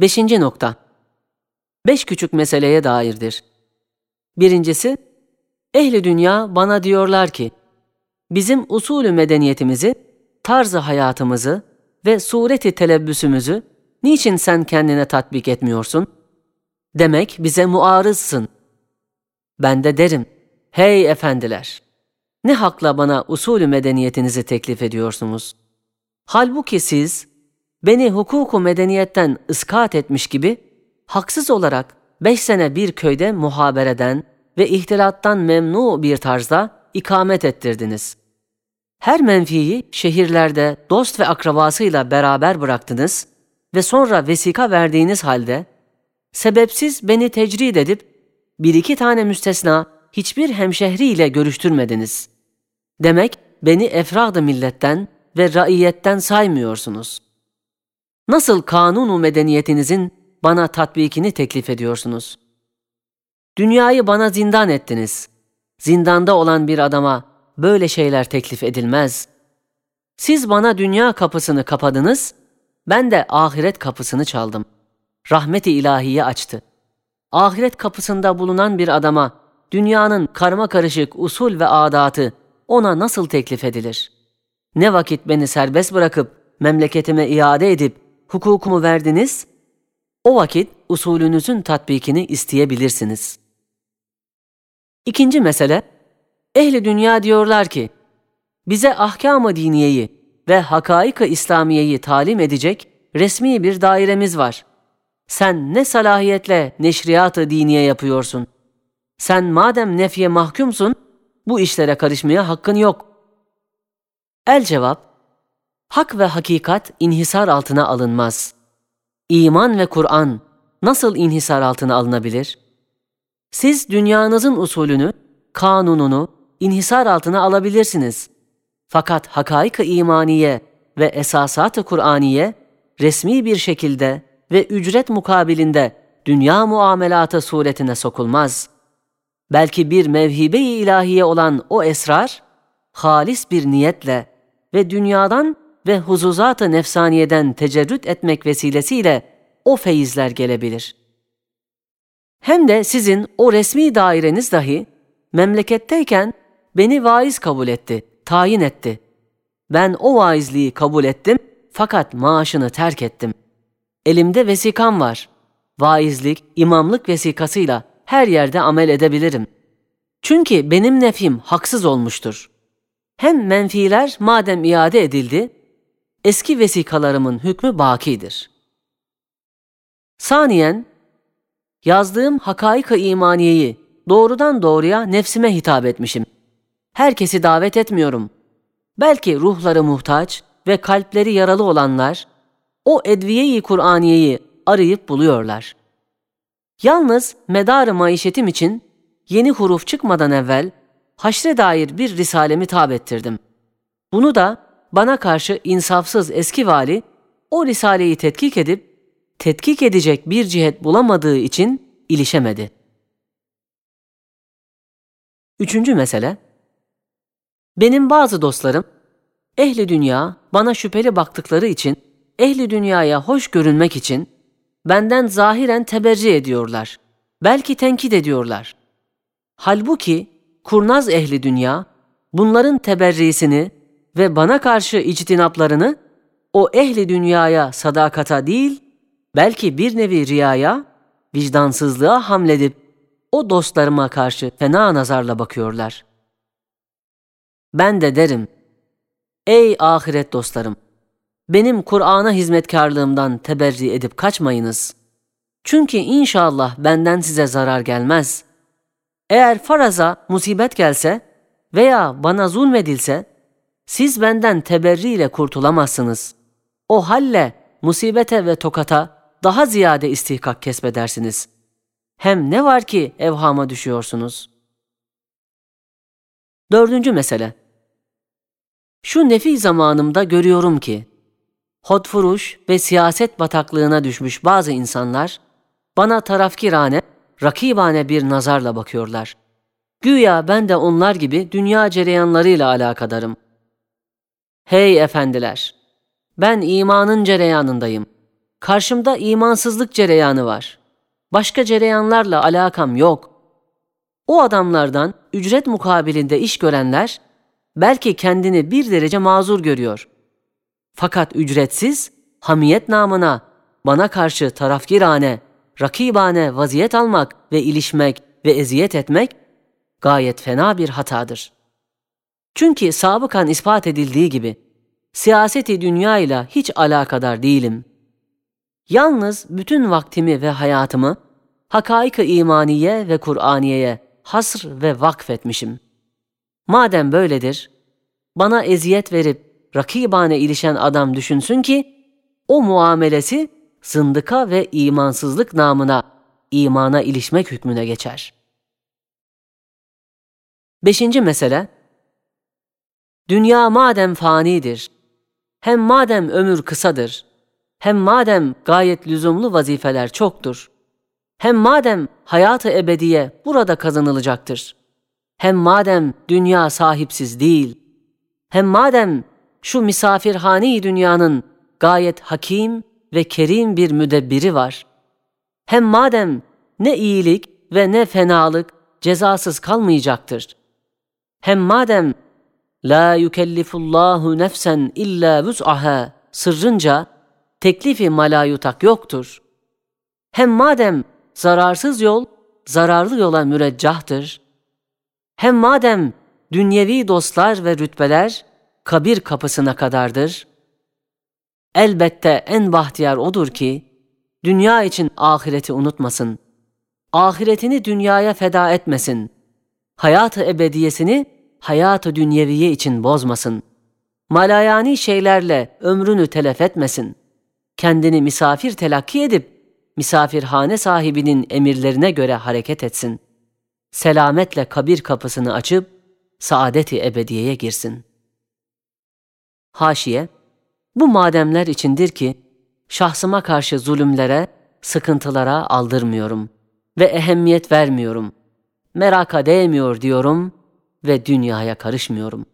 Beşinci nokta. Beş küçük meseleye dairdir. Birincisi, ehli dünya bana diyorlar ki, bizim usulü medeniyetimizi, tarzı hayatımızı ve sureti telebbüsümüzü niçin sen kendine tatbik etmiyorsun? Demek bize muarızsın. Ben de derim, hey efendiler, ne hakla bana usulü medeniyetinizi teklif ediyorsunuz? Halbuki siz, beni hukuku medeniyetten ıskat etmiş gibi, haksız olarak beş sene bir köyde muhabereden ve ihtilattan memnu bir tarzda ikamet ettirdiniz. Her menfiyi şehirlerde dost ve akrabasıyla beraber bıraktınız ve sonra vesika verdiğiniz halde, sebepsiz beni tecrid edip, bir iki tane müstesna hiçbir hemşehriyle görüştürmediniz. Demek beni efradı milletten ve raiyetten saymıyorsunuz. Nasıl kanunu medeniyetinizin bana tatbikini teklif ediyorsunuz? Dünyayı bana zindan ettiniz. Zindanda olan bir adama böyle şeyler teklif edilmez. Siz bana dünya kapısını kapadınız, ben de ahiret kapısını çaldım. Rahmeti ilahiye açtı. Ahiret kapısında bulunan bir adama dünyanın karma karışık usul ve adatı ona nasıl teklif edilir? Ne vakit beni serbest bırakıp memleketime iade edip hukukumu verdiniz? O vakit usulünüzün tatbikini isteyebilirsiniz. İkinci mesele, ehli dünya diyorlar ki, bize ahkam-ı diniyeyi ve hakaik-ı İslamiyeyi talim edecek resmi bir dairemiz var. Sen ne salahiyetle neşriyat-ı diniye yapıyorsun? Sen madem nefye mahkumsun, bu işlere karışmaya hakkın yok. El cevap, hak ve hakikat inhisar altına alınmaz. İman ve Kur'an nasıl inhisar altına alınabilir? Siz dünyanızın usulünü, kanununu inhisar altına alabilirsiniz. Fakat hakaik-ı imaniye ve esasat-ı Kur'aniye resmi bir şekilde ve ücret mukabilinde dünya muamelatı suretine sokulmaz. Belki bir mevhibe-i ilahiye olan o esrar, halis bir niyetle ve dünyadan ve huzuzat-ı nefsaniyeden tecerrüt etmek vesilesiyle o feyizler gelebilir. Hem de sizin o resmi daireniz dahi memleketteyken beni vaiz kabul etti, tayin etti. Ben o vaizliği kabul ettim fakat maaşını terk ettim. Elimde vesikam var. Vaizlik, imamlık vesikasıyla her yerde amel edebilirim. Çünkü benim nefim haksız olmuştur. Hem menfiler madem iade edildi, eski vesikalarımın hükmü bakidir. Saniyen, yazdığım hakaik-ı imaniyeyi doğrudan doğruya nefsime hitap etmişim. Herkesi davet etmiyorum. Belki ruhları muhtaç ve kalpleri yaralı olanlar, o edviye-i Kur'aniyeyi arayıp buluyorlar. Yalnız medar maişetim için yeni huruf çıkmadan evvel haşre dair bir risalemi tab ettirdim. Bunu da bana karşı insafsız eski vali o risaleyi tetkik edip tetkik edecek bir cihet bulamadığı için ilişemedi. Üçüncü mesele, benim bazı dostlarım, ehli dünya bana şüpheli baktıkları için, ehli dünyaya hoş görünmek için, benden zahiren teberri ediyorlar. Belki tenkit ediyorlar. Halbuki kurnaz ehli dünya, bunların teberrisini ve bana karşı ictinaplarını o ehli dünyaya sadakata değil, belki bir nevi riyaya, vicdansızlığa hamledip o dostlarıma karşı fena nazarla bakıyorlar. Ben de derim, ey ahiret dostlarım, benim Kur'an'a hizmetkarlığımdan teberri edip kaçmayınız. Çünkü inşallah benden size zarar gelmez. Eğer faraza musibet gelse veya bana zulmedilse, siz benden teberriyle kurtulamazsınız. O halle musibete ve tokata daha ziyade istihkak kesbedersiniz. Hem ne var ki evhama düşüyorsunuz? Dördüncü mesele. Şu nefi zamanımda görüyorum ki, hodfuruş ve siyaset bataklığına düşmüş bazı insanlar, bana tarafkirane, rakibane bir nazarla bakıyorlar. Güya ben de onlar gibi dünya cereyanlarıyla alakadarım. Hey efendiler! Ben imanın cereyanındayım. karşımda imansızlık cereyanı var. Başka cereyanlarla alakam yok. O adamlardan ücret mukabilinde iş görenler belki kendini bir derece mazur görüyor. Fakat ücretsiz, hamiyet namına bana karşı tarafgirane, rakibane vaziyet almak ve ilişmek ve eziyet etmek gayet fena bir hatadır. Çünkü sabıkan ispat edildiği gibi siyaseti dünya ile hiç alakadar değilim. Yalnız bütün vaktimi ve hayatımı hakaik-ı imaniye ve Kur'aniye'ye hasr ve vakfetmişim. Madem böyledir, bana eziyet verip rakibane ilişen adam düşünsün ki, o muamelesi zındıka ve imansızlık namına imana ilişmek hükmüne geçer. Beşinci mesele, Dünya madem fanidir, hem madem ömür kısadır, hem madem gayet lüzumlu vazifeler çoktur, hem madem hayatı ebediye burada kazanılacaktır, hem madem dünya sahipsiz değil, hem madem şu misafirhane dünyanın gayet hakim ve kerim bir müdebbiri var, hem madem ne iyilik ve ne fenalık cezasız kalmayacaktır, hem madem La yukellifullahu nefsen illa vus'aha sırrınca teklifi malayutak yoktur. Hem madem zararsız yol zararlı yola müreccahtır. Hem madem dünyevi dostlar ve rütbeler kabir kapısına kadardır. Elbette en bahtiyar odur ki dünya için ahireti unutmasın. Ahiretini dünyaya feda etmesin. Hayatı ebediyesini hayatı dünyeviye için bozmasın. Malayani şeylerle ömrünü telef etmesin. Kendini misafir telakki edip misafirhane sahibinin emirlerine göre hareket etsin. Selametle kabir kapısını açıp saadeti ebediyeye girsin. Haşiye, bu mademler içindir ki şahsıma karşı zulümlere, sıkıntılara aldırmıyorum ve ehemmiyet vermiyorum. Meraka değmiyor diyorum ve dünyaya karışmıyorum.